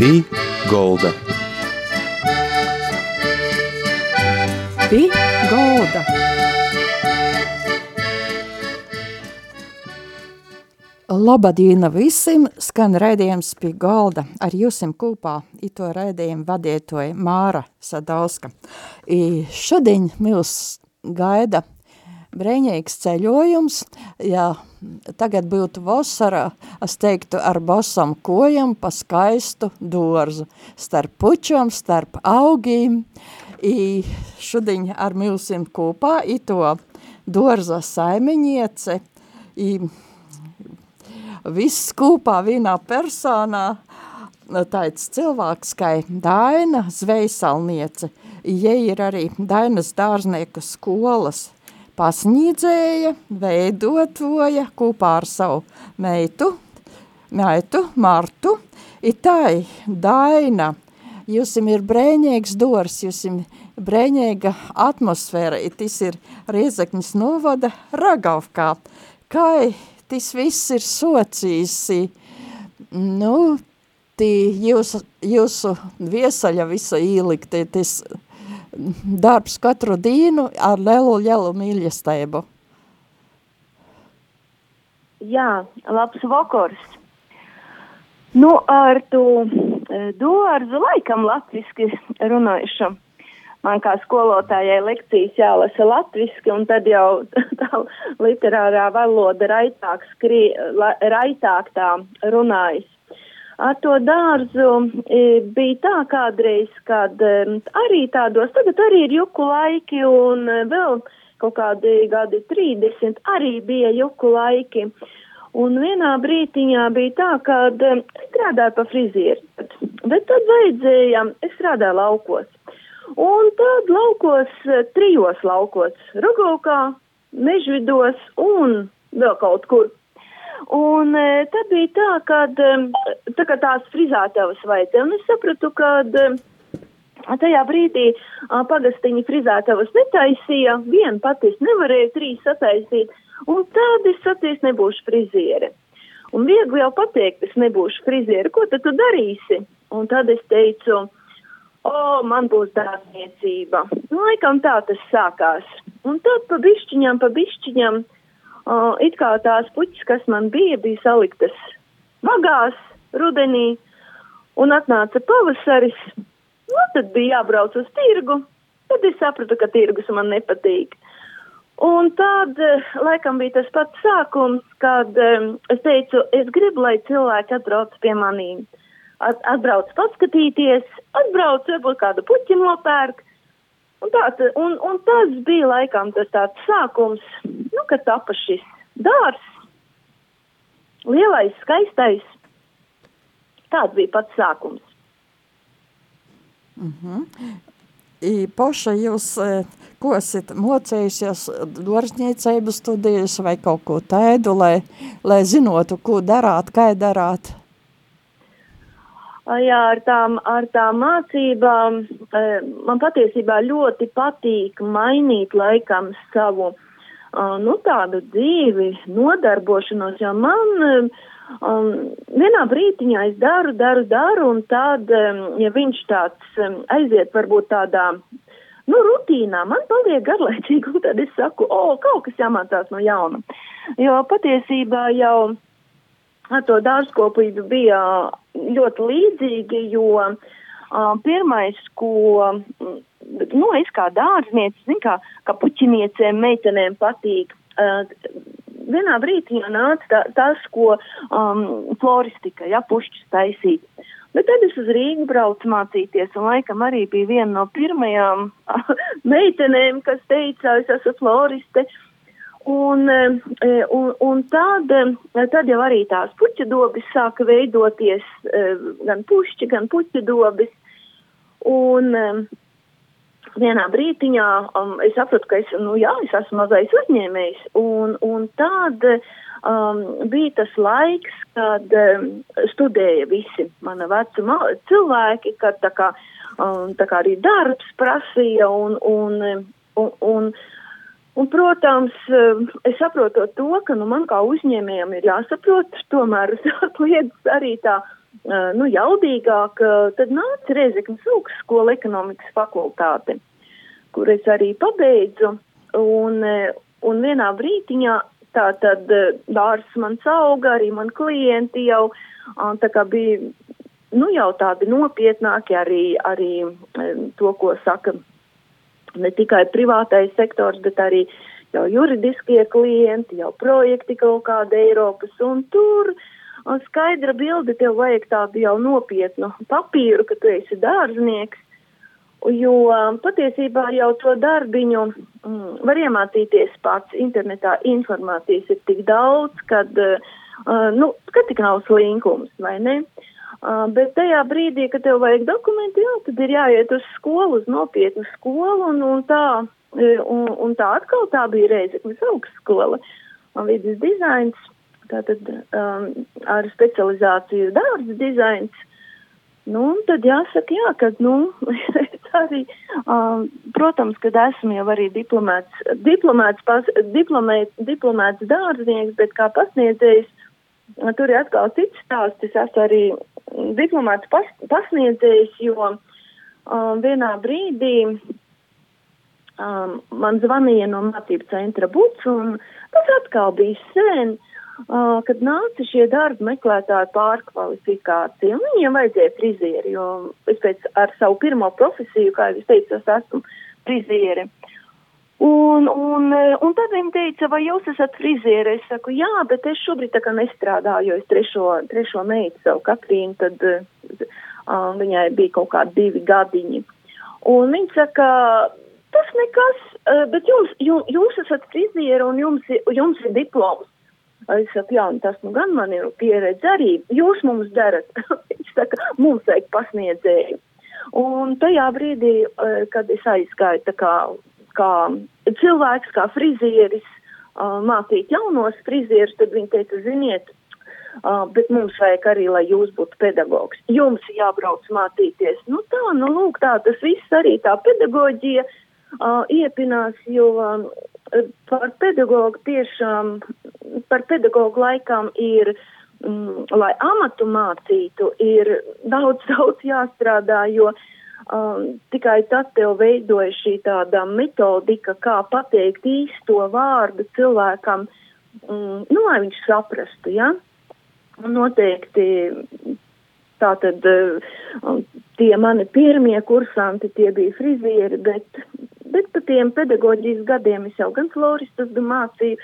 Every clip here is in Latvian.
Pī Golda. Pī Golda. Labadīna visiem, skan raidījums pie galda. Ar jūsim kopā ito raidījumu vadietoja Māra Sadauska. I šodien mūs gaida brēņīgs ceļojums, ja tagad būtu vasara, es teiktu ar bosam kojam pa skaistu dorzu, starp pučom, starp augīm, i šodien ar mūsim kopā ito dorza saimiņiece, i viss kopā vienā personā, tāds cilvēks kā Daina Zvejsalniece, ja ir arī Dainas dārznieku skolas pasniedzēja, veidotoja kopā ar savu meitu, meitu Martu, itai Daina, jūsim ir brēņīgs dors, jūsim brēņīga atmosfēra, tas ir Riezaknis novada Ragavkā, kā tas viss ir sociīsi, nu, tī jūs, jūsu viesaļa visa īlikti, tas darbs katru dienu ar lielu, lielu mīļestību. Jā, labs vakars. Nu, ar to dārzu laikam latviski runājušam man kā skolotājai lekcijas jālasa latviski, un tad jau tā literārā valoda raitāk, skrī, la, raitāk tā runājas. Ar to dārzu e, bija tā kādreiz, kad e, arī tādos, tagad arī ir juku laiki, un e, vēl kaut kādi gadi 30 arī bija juku laiki. Un vienā brītiņā bija tā, ka strādāju pa frizieri, bet tad vajadzēja, es strādāju laukos. Un tad laukos, trijos laukos, Rogovkā, Mežvidos un vēl kaut kur. Un e, tad bija tā, kad tā kā tās frizētavas vajadzēja, un es sapratu, ka tajā brīdī a, pagastiņi frizētavas netaisīja, vien pati es nevarēju trīs sataisīt, un tad es sacīs nebūšu friziere. Un viegli jau pateikt, es nebūšu friziere, ko tad tu darīsi? Un tad es teicu, o, man būs dārzniecība. Laikam tā tas sākās. Un tad pa bišķiņam, pa bišķiņam, o, it kā tās puķis, kas man bija, bija saliktas vagās rudenī, un atnāca pavasaris, nu, tad bija jābrauc uz tirgu, tad es sapratu, ka tirgus man nepatīk. Un tad, laikam, bija tas pats sākums, kad um, es teicu, es gribu, lai cilvēki atbrauc pie manīm atbrauc paskatīties, atbrauc varbūt kādu puķi nopērk. Un, tā, un, un tas bija laikam tas tāds sākums, nu, kad tapa šis dārs, lielais, skaistais. Tāds bija pats sākums. Mm -hmm. I poša jūs, e, ko esat mocējusies dvarsniecību studijas vai kaut ko tēdu, lai, lai zinotu, ko darāt, kā darāt? Jā, ar tām, ar tām mācībām man patiesībā ļoti patīk mainīt laikam savu, nu, tādu dzīvi, nodarbošanos, jo man um, vienā brītiņā es daru, daru, daru, un tad, ja viņš tāds aiziet varbūt tādā, nu, rutīnā, man paliek garlaicīgi, un tad es saku, o, kaut kas jāmācās no jauna. Jo patiesībā jau ar to dārzkopību bija ļoti līdzīgi, jo uh, pirmais, ko, nu, es kā dārzniece, zinu, kā, kā puķiniecēm, meitenēm patīk, uh, vienā brīdī nāca tā, tas, ko um, floristika, ja, pušķis taisīt. Bet tad es uz Rīgu braucu mācīties, un laikam arī bija viena no pirmajām meitenēm, kas teica, es esmu floriste, uh, Un, e, un, un tad, e, tad jau arī tās puķu dobis sāka veidoties, e, gan pušķi, gan puķu dobis. Un vienā brītiņā um, es sapratu, ka es, nu jā, es esmu mazais uzņēmējs. Un, un tad um, bija tas laiks, kad um, studēja visi mana vecuma cilvēki, kad tā kā, um, tā kā arī darbs prasīja un, un, un, un Un, protams, eh, es saprotu to, ka nu, man kā uzņēmējam ir jāsaprot tomēr lietas arī tā nu, jaudīgāk, tad nāca Reizeknas augstskola ekonomikas fakultāte, kur es arī pabeidzu. Un, un vienā brītiņā tā tad dārs man auga, arī man klienti jau tā kā bija, nu, jau tādi nopietnāki arī, arī to, ko saka ne tikai privātais sektors, bet arī jau juridiskie klienti, jau projekti kaut kāda Eiropas, un tur skaidra bilde tev vajag tādu jau nopietnu papīru, ka tu esi dārznieks, jo patiesībā jau to darbiņu mm, var iemācīties pats internetā, informācijas ir tik daudz, kad, uh, nu, kad tik nav slinkums, vai ne? Uh, bet tajā brīdī, kad tev vajag dokumenti, jā, tad ir jāiet uz skolu, uz nopietnu skolu, un, un tā Un, un tā atkal tā bija Reizeknas augstskola, vidus dizains, tātad um, ar specializāciju dārza dizains. Nu, tad jāsaka, jā, ka, nu, arī, um, protams, kad esmu jau arī diplomēts, diplomēts, pas, diplomēt, diplomēts dārznieks, bet kā pasniedzējs, tur ir atkal cits stāsts, es esmu arī diplomēts pas, pasniedzējs, jo um, vienā brīdī um, man zvanīja no mācību centra Buts, un tas atkal bija sen, uh, kad nāca šie darba meklētāji pārkvalifikācija, un viņiem vajadzēja frizieri, jo es pēc ar savu pirmo profesiju, kā jau es teicu, es esmu frizieri. Un, un, un tad viņi teica, vai jūs esat frizieri? Es saku, jā, bet es šobrīd tā kā nestrādāju, es trešo, trešo meitu savu Katrīnu, tad uh, viņai bija kaut kādi divi gadiņi. Un viņi saka, Tas nekas, eh, bet jums, jums, jums esat frizieri un jums, jums ir diploms. Es saku, jā, tas nu gan man ir pieredze arī. Jūs mums darat. Viņš saka, mums vajag pasniedzēju. Un tajā brīdī, eh, kad es aizgāju tā kā, kā cilvēks, kā frizieris, mācīt jaunos frizierus, tad viņi teica, ziniet, Uh, bet mums vajag arī, lai jūs būtu pedagogs. Jums jābrauc mācīties. Nu tā, nu lūk, tā tas viss arī tā pedagoģija uh, iepinās, jo um, par pedagogu tiešām, par pedagogu laikām ir, um, lai amatu mācītu, ir daudz, daudz jāstrādā, jo um, tikai tad tev veidoja šī tāda metodika, kā pateikt īsto vārdu cilvēkam, um, nu, lai viņš saprastu, ja? Un noteikti tātad tie mani pirmie kursanti, tie bija frizieri, bet Bet pa tiem pedagoģijas gadiem es jau gan floristus mācīju,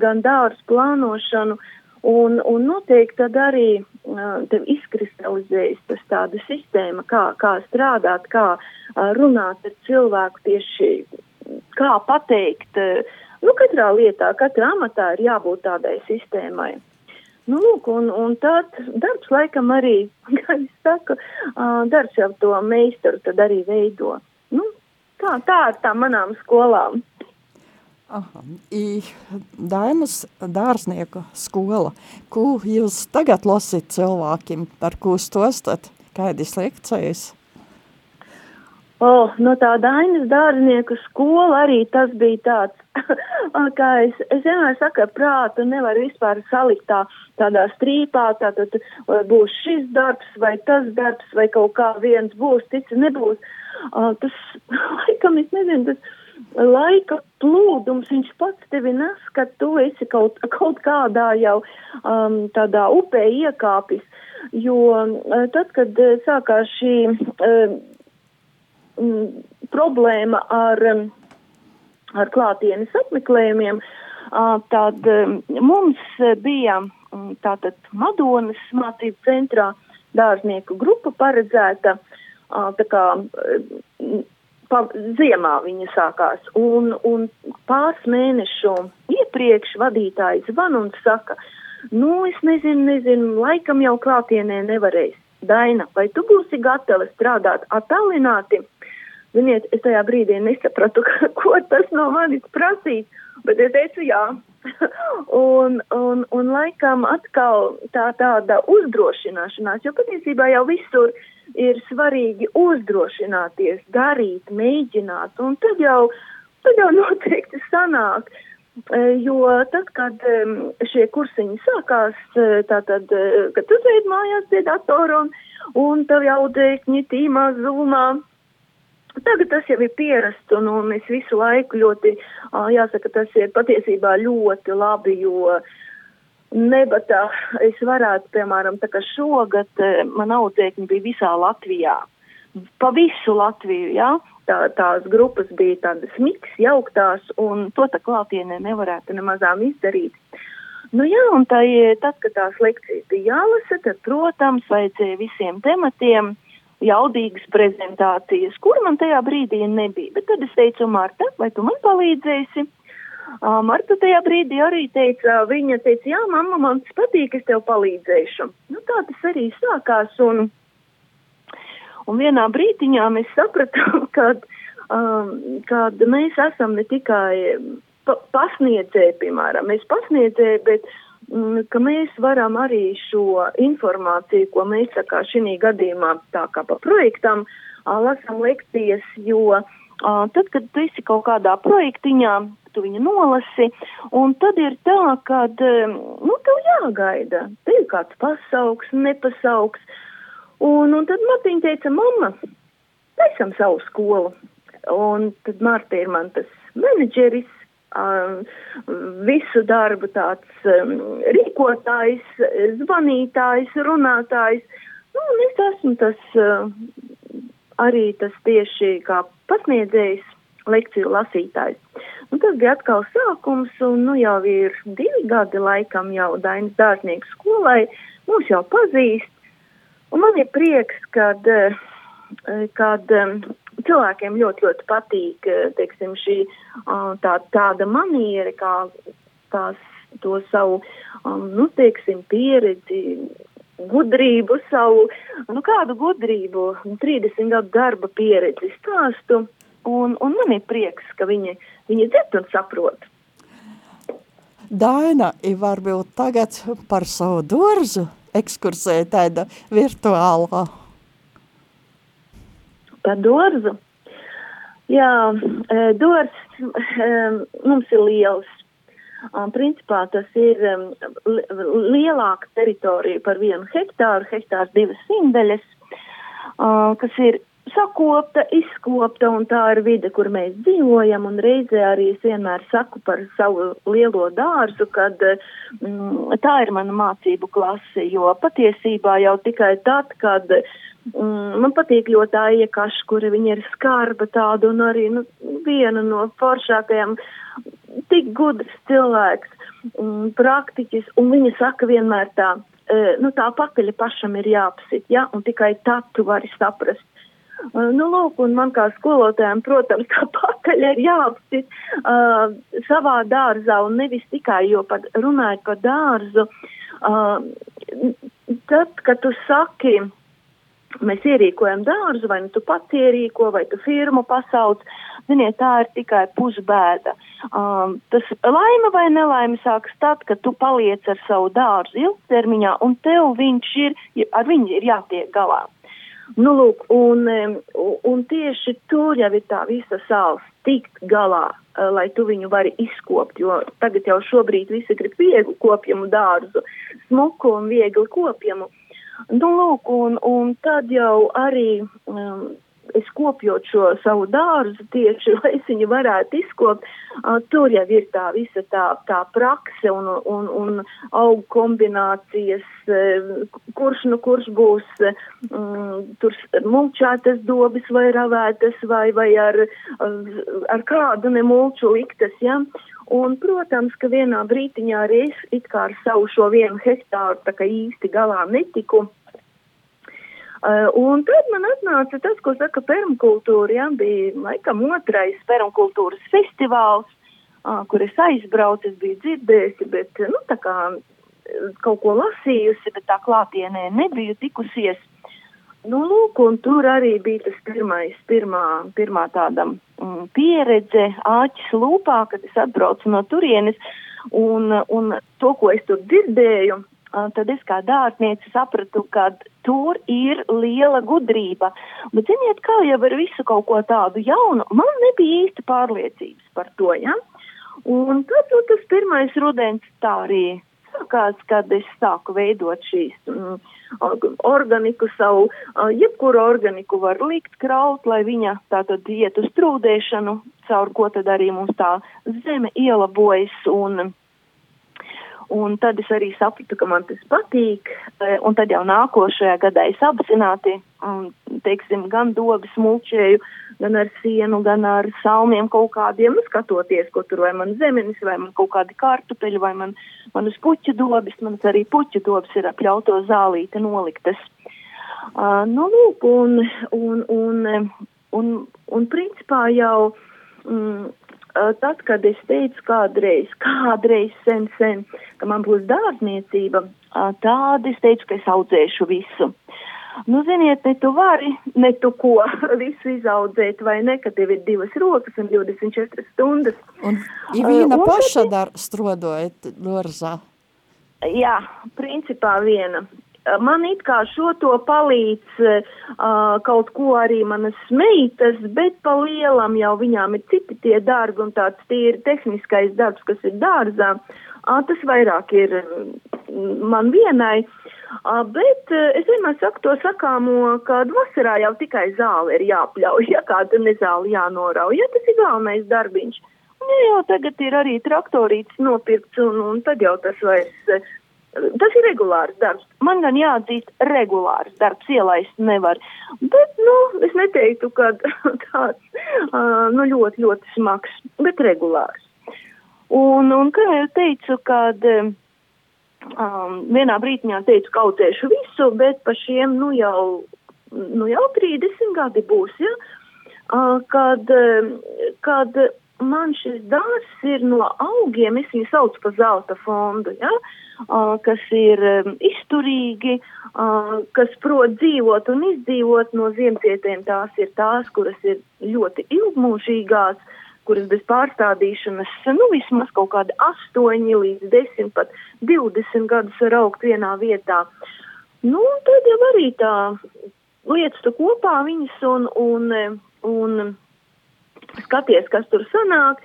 gan dārstu plānošanu, un, un noteikti tad arī tev izkristalizējas tas tāda sistēma, kā, kā strādāt, kā runāt ar cilvēku tieši, kā pateikt, nu, katrā lietā, katrā amatā ir jābūt tādai sistēmai. Nu, lūk, un, un tad darbs laikam arī, kā es saku, darbs jau to meistaru tad arī veido. Nu, Tā, tā ir tā manām skolām. Daimas dārznieku skola, ko jūs tagad lasīt cilvēkiem, par ko stostat, kādas lekcijas? Oh, no tā Dainas dārznieku skola arī tas bija tāds, kā es, es vienmēr saku, prātu nevar vispār salikt tā, tādā strīpā, tātad būs šis darbs vai tas darbs vai kaut kā viens būs, cits nebūs. Uh, tas, laikam, es nezinu, tas laika plūdums, viņš pats tevi nes, ka tu esi kaut, kaut kādā jau um, tādā upē iekāpis. Jo uh, tad, kad uh, sākās šī uh, m, problēma ar, um, ar klātienes apmeklējumiem, uh, tad um, mums bija um, tātad Madonas mācību centrā dārznieku grupa paredzēta uh, tā kā pa, ziemā viņa sākās, un, un pāris mēnešu iepriekš vadītājs zvan un saka, nu, es nezinu, nezinu, laikam jau klātienē nevarēs. Daina, vai tu būsi gatava strādāt attālināti? Ziniet, es tajā brīdī nesapratu, ko tas no manis prasīs, bet es teicu jā. un, un, un laikam atkal tā tāda uzdrošināšanās, jo patiesībā jau visur uh, ir svarīgi uzdrošināties, darīt, mēģināt, un tad jau, tad jau noteikti sanāk. jo tad, kad šie kursiņi sākās, tātad, kad tu sēdi mājās pie datora un, un tev jau dēkņi tīmā, zumā, Tagad tas jau ir pierasts, un, un es visu laiku ļoti, jāsaka, tas ir patiesībā ļoti labi, jo nebatā es varētu, piemēram, tā kā šogad man audzēkņi bija visā Latvijā, pa visu Latviju, jā, tā, tās grupas bija tādas miks, jauktās, un to tā klātienē nevarētu nemazām izdarīt. Nu jā, un tā, tad, kad tās lekcijas bija jālasa, tad, protams, vajadzēja visiem tematiem jaudīgas prezentācijas, kur man tajā brīdī nebija. Bet tad es teicu, Marta, vai tu man palīdzēsi? Marta tajā brīdī arī teica, viņa teica, jā, mamma, man tas patīk, es tev palīdzēšu. Nu, tā tas arī sākās, un, un vienā brīdiņā mēs sapratām, kad, um, kad mēs esam ne tikai pa pasniedzēji, piemēram, mēs pasniedzēji, bet Mm, ka mēs varam arī šo informāciju, ko mēs tā kā šī gadījumā tā kā pa projektam lasam lekcijas, jo tad, kad tu esi kaut kādā projektiņā, tu viņu nolasi, un tad ir tā, ka, nu, tev jāgaida, te ir kāds pasauks, nepasauks, un, un tad Martiņa teica, mamma, taisam savu skolu, un tad Marta ir man tas menedžeris, um, visu darbu tāds um, rīkotājs, zvanītājs, runātājs. Nu, un es esmu tas uh, arī tas tieši kā pasniedzējs, lekciju lasītājs. Un tas bija atkal sākums, un nu jau ir divi gadi laikam jau Dainas dārznieku skolai, mūs jau pazīst. Un man ir prieks, kad, uh, kad um, cilvēkiem ļoti, ļoti patīk, eh, teiksim, šī tā, tāda maniera, kā tās, to savu, nu, teiksim, pieredzi, gudrību, savu, nu, kādu gudrību, 30 gadu darba pieredzi stāstu, un, un man ir prieks, ka viņi, viņi dzird un saprot. Daina ir varbūt tagad par savu dārzu ekskursē tāda virtuālā par dārzu. Jā, e, dārzs e, mums ir liels. Un, principā tas ir um, lielāka teritorija par vienu hektāru, hektārs divas simdeļas, kas ir sakopta, izkopta, un tā ir vide, kur mēs dzīvojam, un reizē arī es vienmēr saku par savu lielo dārzu, kad mm, tā ir mana mācību klase, jo patiesībā jau tikai tad, kad Mm, man patīk ļoti Aija Kaša, kura viņa ir skarba tāda un arī nu, viena no foršākajām, tik gudrs cilvēks, mm, praktiķis, un viņa saka vienmēr tā, e, nu tā pakaļa pašam ir jāapsit, ja, un tikai tad tu vari saprast. Nu, lūk, un man kā skolotājiem, protams, tā pakaļ ir jāapsit uh, savā dārzā, un nevis tikai, jo pat runājot par dārzu, uh, tad, kad tu saki, mēs ierīkojam dārzu, vai nu tu pats ierīko, vai tu firmu pasauc. Ziniet, tā ir tikai pusbēda. Um, tas laime vai nelaime sākas tad, kad tu paliec ar savu dārzu ilgtermiņā, un tev viņš ir, ar viņu ir jātiek galā. Nu, lūk, un, un tieši tur jau ir tā visa sāls tikt galā, uh, lai tu viņu vari izkopt, jo tagad jau šobrīd visi grib vieglu kopjamu dārzu, smuku un viegli kopjamu. Uh, Nu, lūk, un, un tad jau arī um, es kopjot šo savu dārzu tieši, lai es viņu varētu izkopt, tur jau ir tā visa tā, tā prakse un, un, un augu kombinācijas, uh, kurš nu kurš būs um, tur mulčētas dobis vai ravētas vai, vai ar, ar kādu nemulču liktas, ja? Un, protams, ka vienā brītiņā arī es it kā ar savu šo vienu hektāru tā kā īsti galā netiku. Uh, un tad man atnāca tas, ko saka permakultūra, ja, bija laikam otrais permakultūras festivāls, kur es aizbraucu, es biju dzirdējusi, bet, nu, tā kā kaut ko lasījusi, bet tā klātienē nebiju tikusies. Nu, lūk, un tur arī bija tas pirmais, pirmā, pirmā tāda mm, pieredze āķis lūpā, kad es atbraucu no turienes, un, un to, ko es tur dzirdēju, tad es kā dārtniece sapratu, ka tur ir liela gudrība. Bet, ziniet, kā jau ar visu kaut ko tādu jaunu, man nebija īsti pārliecības par to, ja? Un tad nu, tas pirmais rudens tā arī sākās, kad es sāku veidot šīs mm, organiku savu, jebkuru organiku var likt kraut, lai viņa tātad iet uz trūdēšanu, caur ko tad arī mums tā zeme ielabojas un Un tad es arī sapratu, ka man tas patīk, e, un tad jau nākošajā gadā es apzināti, un, teiksim, gan dobas mulčēju, gan ar sienu, gan ar salmiem kaut kādiem, nu, skatoties, ko tur vai man zemenis, vai man kaut kādi kartupeļi, vai man, man uz puķu dobas, man arī puķu dobas ir apļauto zālīte noliktas. Uh, nu, lūk, un, un, un, un, un principā jau, mm, tad, kad es teicu kādreiz, kādreiz sen, sen, ka man būs dārzniecība, tāda es teicu, ka es audzēšu visu. Nu, ziniet, ne tu vari, ne tu ko visu izaudzēt, vai ne, ka tev ir divas rokas un 24 stundas. Un Ivīna uh, paša dar strodojat Lorzā? Jā, principā viena. Man it kā šo to palīdz uh, kaut ko arī manas meitas, bet pa lielam jau viņām ir citi tie darbi un tāds tīri tehniskais darbs, kas ir dārzā. Uh, tas vairāk ir man vienai. Uh, bet uh, es vienmēr saku to sakāmo, ka vasarā jau tikai zāle ir jāpļauj, ja kāda nezāle jānorauj, ja tas ir galvenais darbiņš. Ja jau tagad ir arī traktorīts nopirkts un, un tad jau tas vairs Tas ir regulārs darbs. Man gan jāatzīst, regulārs darbs ielaist nevar. Bet, nu, es neteiktu, ka tāds, uh, nu, ļoti, ļoti smags, bet regulārs. Un, un kā jau teicu, kad um, vienā brīdiņā teicu, ka audzēšu visu, bet pa šiem, nu, jau, nu, jau 30 gadi būs, ja, uh, kad, kad man šis dārs ir no augiem, es viņu saucu par zelta fondu, ja, uh, kas ir izturīgi, kas prot dzīvot un izdzīvot no ziemcietiem. Tās ir tās, kuras ir ļoti ilgmūžīgās, kuras bez pārstādīšanas, nu, vismaz kaut kādi 8 līdz 10, pat 20 gadus var augt vienā vietā. Nu, tad jau arī tā lietas tu kopā viņas un, un, un skaties, kas tur sanāk.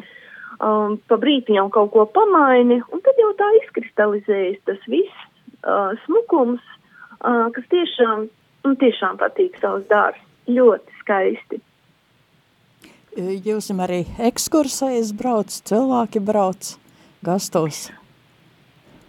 Um, pa brīti jau kaut ko pamaini, un tad jau tā izkristalizējas tas viss uh, smukums, uh, kas tiešām, nu, tiešām patīk savus dārs. Ļoti skaisti. Jūs arī ekskursējas brauc, cilvēki brauc gastos?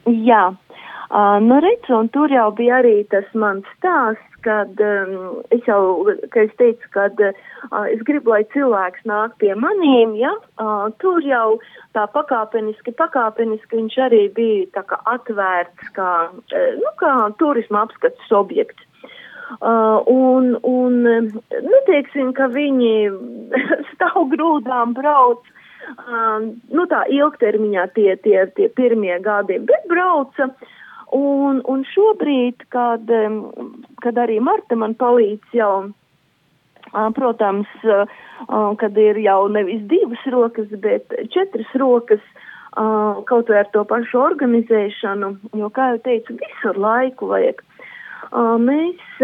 Jā, uh, nu redz, un tur jau bija arī tas mans stāsts, kad um, es jau, ka es teicu, kad uh, es gribu, lai cilvēks nāk pie manīm, ja, uh, tur jau tā pakāpeniski, pakāpeniski viņš arī bija tā kā atvērts, kā, uh, nu, kā turisma apskats objekts. Uh, un, un, nu, teiksim, ka viņi stāv grūdām brauc, uh, nu, tā ilgtermiņā tie, tie, tie pirmie gadi, bet brauca, Un, un šobrīd, kad, kad arī Marta man palīdz jau, protams, kad ir jau nevis divas rokas, bet četras rokas, kaut vai ar to pašu organizēšanu, jo, kā jau teicu, visur laiku vajag. Mēs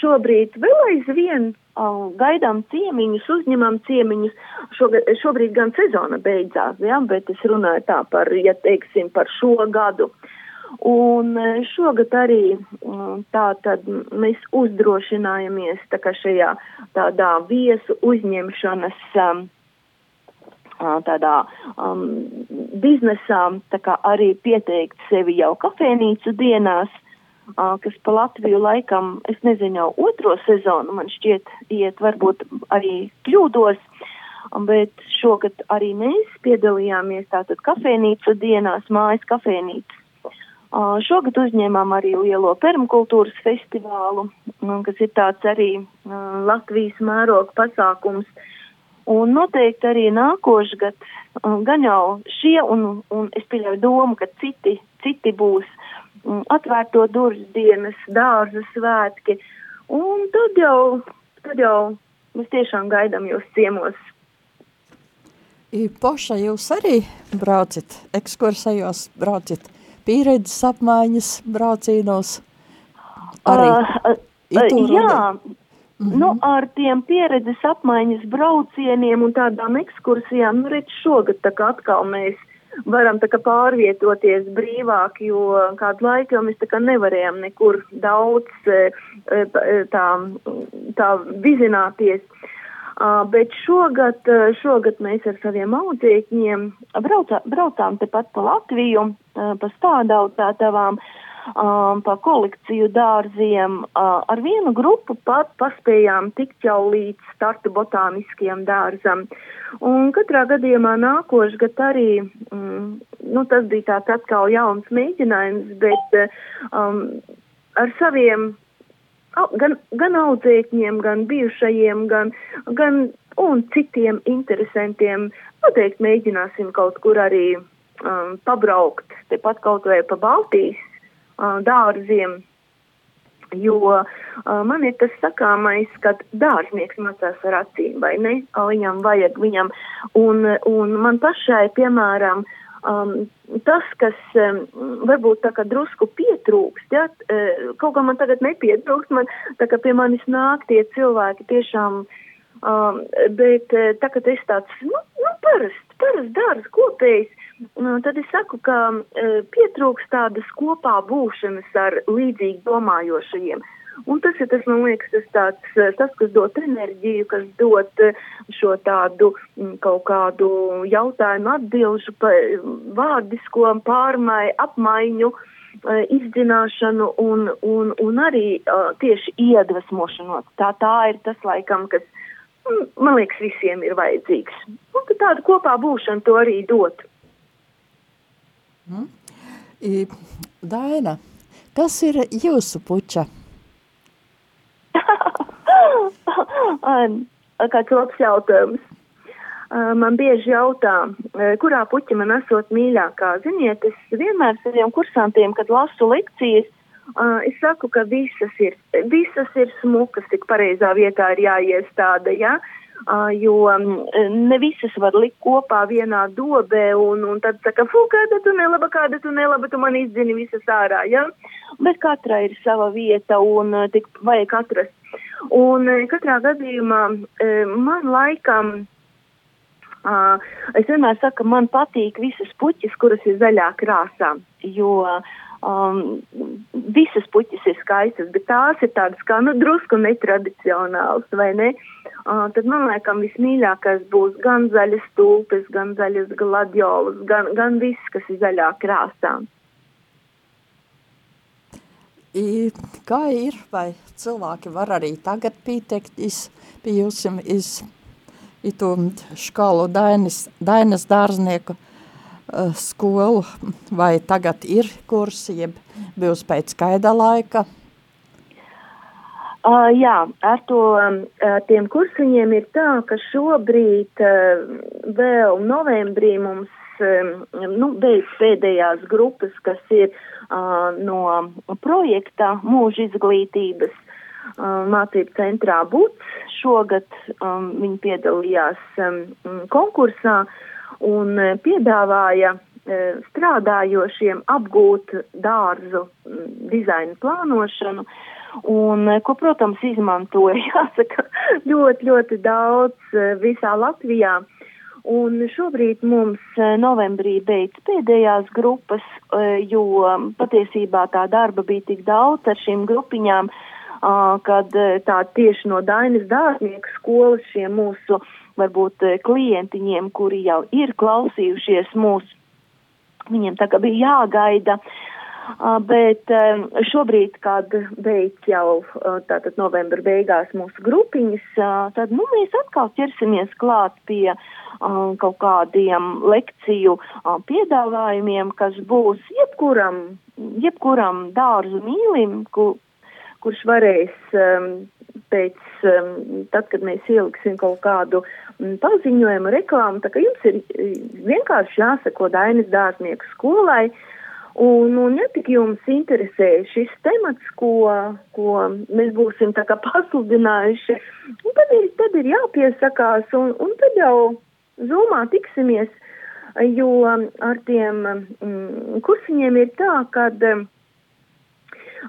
šobrīd vēl aizvien gaidām ciemiņus, uzņemam ciemiņus. Šogad, šobrīd gan sezona beidzās, ja, bet es runāju tā par, ja teiksim, par šo gadu. Uh, Un e, šogad arī tā tad mēs uzdrošinājamies tā kā šajā tādā viesu uzņemšanas um, tādā um, biznesā, tā kā arī pieteikt sevi jau kafēnīcu dienās, uh, kas pa Latviju laikam, es nezinu, jau otro sezonu man šķiet iet, varbūt arī kļūdos, bet šogad arī mēs piedalījāmies tātad kafēnīcu dienās, mājas kafēnīcas šogad uzņēmām arī lielo permakultūras festivālu, kas ir tāds arī Latvijas mēroga pasākums. Un noteikti arī nākošgad, gan jau šie, un, un es pieļauju domu, ka citi, citi būs atvērto durvis dienas, dārza svētki. Un tad jau, tad jau mēs tiešām gaidām jūs ciemos. Poša, jūs arī braucat, ekskursējos braucat pieredzes apmaiņas braucīnos? Arī uh, uh, jā. -hmm. Nu, ar tiem pieredzes apmaiņas braucieniem un tādām ekskursijām, nu, redz, šogad tā kā atkal mēs varam tā kā pārvietoties brīvāk, jo kādu laiku jau mēs tā kā nevarējām nekur daudz e, e, tā, tā vizināties. Bet šogad, šogad mēs ar saviem audzēkņiem braucā, braucām tepat pa Latviju, pa stādautātavām. Pa kolekciju dārziem. Ar vienu grupu pat paspējām tikt jau līdz startu botāniskajam dārzam. Un katrā gadījumā nākošais gads arī, um, nu, tas bija tāds atkal jauns mēģinājums, bet um, ar saviem gan, gan audzēkņiem, gan bijušajiem, gan, gan un citiem interesantiem. Noteikti mēģināsim kaut kur arī um, pabraukt, tepat kaut vai pa Baltijas dārziem. Jo uh, man ir tas sakāmais, ka dārznieks mācās ar acīm, vai ne? Viņam vajag viņam. Un, un man pašai, piemēram, um, tas, kas um, varbūt tā kā drusku pietrūkst, ja, kaut kā man tagad nepietrūkst, man tā kā pie manis nāk tie cilvēki tiešām, um, bet tā kā es tāds, nu, nu parasts, parasts dārz, kopējs, Nu, tad es saku, ka e, pietrūks tādas kopā būšanas ar līdzīgi domājošajiem. Un tas ir tas, man liekas, tas, tāds, e, tas, kas dod enerģiju, kas dod e, šo tādu kaut kādu jautājumu atbilžu, vārdisko pārmaiņu, apmaiņu, izdzināšanu un, un, un arī tieši iedvesmošanos. Tā, tā ir tas laikam, kas, man liekas, visiem ir vajadzīgs. Un tāda kopā būšana to arī dod. Mm. Daina, kas ir jūsu puča? Kāds labs jautājums. Man bieži jautā, kurā puķa man esot mīļākā. Ziniet, es vienmēr saviem kursantiem, kad lasu lekcijas, es saku, ka visas ir, visas ir smukas, tik pareizā vietā ir jāiestāda, ja? Jo ne visas var likt kopā vienā dobē, un, un tad saka, fu, kāda tu nelaba, kāda tu nelaba, tu man izdzini visas ārā, ja? Bet katrai ir sava vieta, un tik vajag atrast. Un katrā gadījumā man laikam, es vienmēr saku, man patīk visas puķis, kuras ir zaļā krāsā, jo um, visas puķis ir skaistas, bet tās ir tādas kā, nu, drusku netradicionāls, vai ne? Uh, tad man liekas, vismīļākais būs gan zaļas stulpes, gan zaļas gladiolas, gan, gan viss, kas ir zaļā krāsā. I, kā ir, vai cilvēki var arī tagad pieteikties pie jums iz, iz to školu Dainas, Dainas dārznieku skolu, vai tagad ir kursi, jeb būs pēc kaida laika? Uh, jā, ar to uh, tiem kursiņiem ir tā, ka šobrīd uh, vēl novembrī mums um, nu, beidz pēdējās grupas, kas ir uh, no projekta mūža izglītības mācību centrā BUCS. Šogad um, viņi piedalījās um, konkursā. Uh, un e, piedāvāja e, strādājošiem apgūt dārzu dizaina plānošanu, un e, ko, protams, izmantoja, jāsaka, ļoti, ļoti daudz visā Latvijā. Un šobrīd mums novembrī beidz pēdējās grupas, jo patiesībā tā darba bija tik daudz ar šīm grupiņām, kad tā tieši no Dainas dārznieku skolas šie mūsu uh, varbūt eh, klientiņiem, kuri jau ir klausījušies mūs, viņiem tā kā bija jāgaida. Bet šobrīd, kad beidz jau tātad novembra beigās mūsu grupiņas, tad nu, mēs atkal ķersimies klāt pie kaut kādiem lekciju piedāvājumiem, kas būs jebkuram, jebkuram dārzu mīlim, ku, kurš varēs um, pēc, tad, kad mēs ieliksim kaut kādu um, paziņojumu, reklāmu, tā ka jums ir vienkārši jāsako Dainis dārznieku skolai. Un, un ja tik jums interesē šis temats, ko, ko mēs būsim tā kā pasludinājuši, tad ir, tad ir jāpiesakās un, un tad jau zumā tiksimies, jo ar tiem mm, kursiņiem ir tā, ka.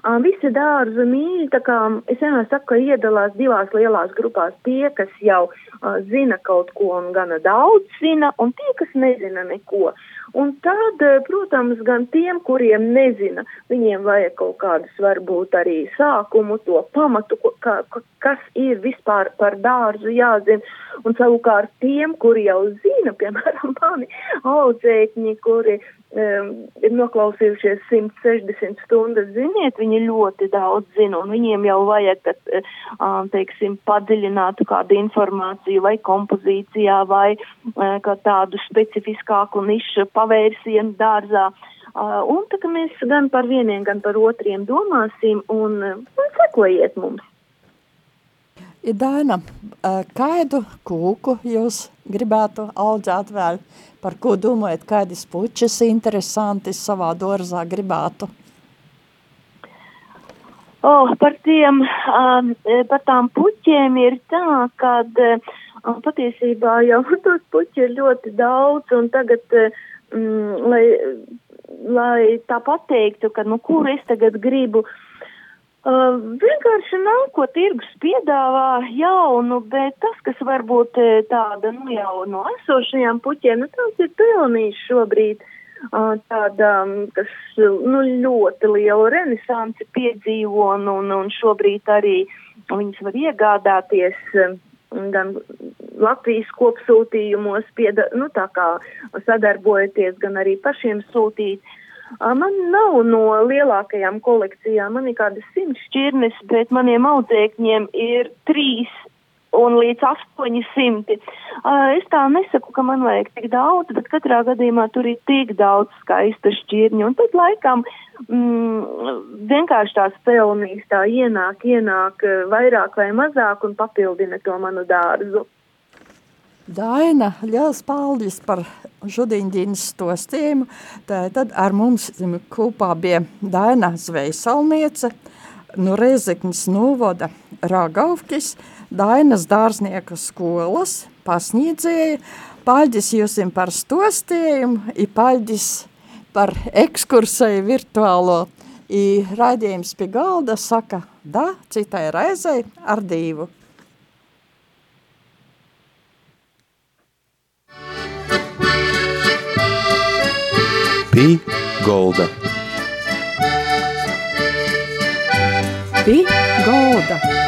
Um, visi dārza mīļi, tā kā es vienmēr saku, ka iedalās divās lielās grupās tie, kas jau uh, zina kaut ko un gana daudz zina, un tie, kas nezina neko. Un tad, protams, gan tiem, kuriem nezina, viņiem vajag kaut kādus varbūt arī sākumu, to pamatu, ka, kas ir vispār par dārzu jāzina. Un savukārt tiem, kuri jau zina, piemēram, mani audzēkņi, kuri um, ir noklausījušies 160 stundas, ziniet, viņi ļoti daudz zina, un viņiem jau vajag, tad, um, teiksim, padziļinātu kādu informāciju vai kompozīcijā vai kā tādu specifiskāku nišu pavērsienu dārzā. Uh, un kā mēs gan par vieniem, gan par otriem domāsim un, un sekojiet mums. Daina, kādu kūku jūs gribētu audzēt vēl? Par ko domājat, kādas puķas interesanti savā dārzā gribētu? Oh, par, tiem, um, par tām puķiem ir tā, ka um, patiesībā jau tos puķi ir ļoti daudz, un tagad, um, lai, lai tā pateiktu, ka, nu, kur es tagad gribu, uh, Uh, vienkārši nav ko tirgus piedāvā jaunu, bet tas, kas varbūt tāda, nu jau no esošajām puķiem, nu tāds ir pelnījis šobrīd uh, tāda, kas, nu, ļoti lielu renesansi piedzīvo un, un, un šobrīd arī viņas var iegādāties gan Latvijas kopsūtījumos, pieda, nu tā kā sadarbojoties, gan arī pašiem sūtīt. Uh, Man nav no lielākajām kolekcijām, man ir kādas simts šķirnes, bet maniem audzēkņiem ir trīs un līdz 800. Es tā nesaku, ka man vajag tik daudz, bet katrā gadījumā tur ir tik daudz skaista šķirņu. Un tad laikam mm, vienkārši tās pelnīs tā ienāk, ienāk vairāk vai mazāk un papildina to manu dārzu. Daina, liels paldies par šodiendienas stostījumu. Tad ar mums kopā bija Daina Zvejsalniece, no Rezekņas novoda Ragauvkis, Dainas dārznieka skolas pasniedzēja. Paldies jums par stostījumu, i paldies par ekskursiju virtuālo. I raidījums pie galda saka, da, citai reizei ar divu. Pī Golda. Pī Golda.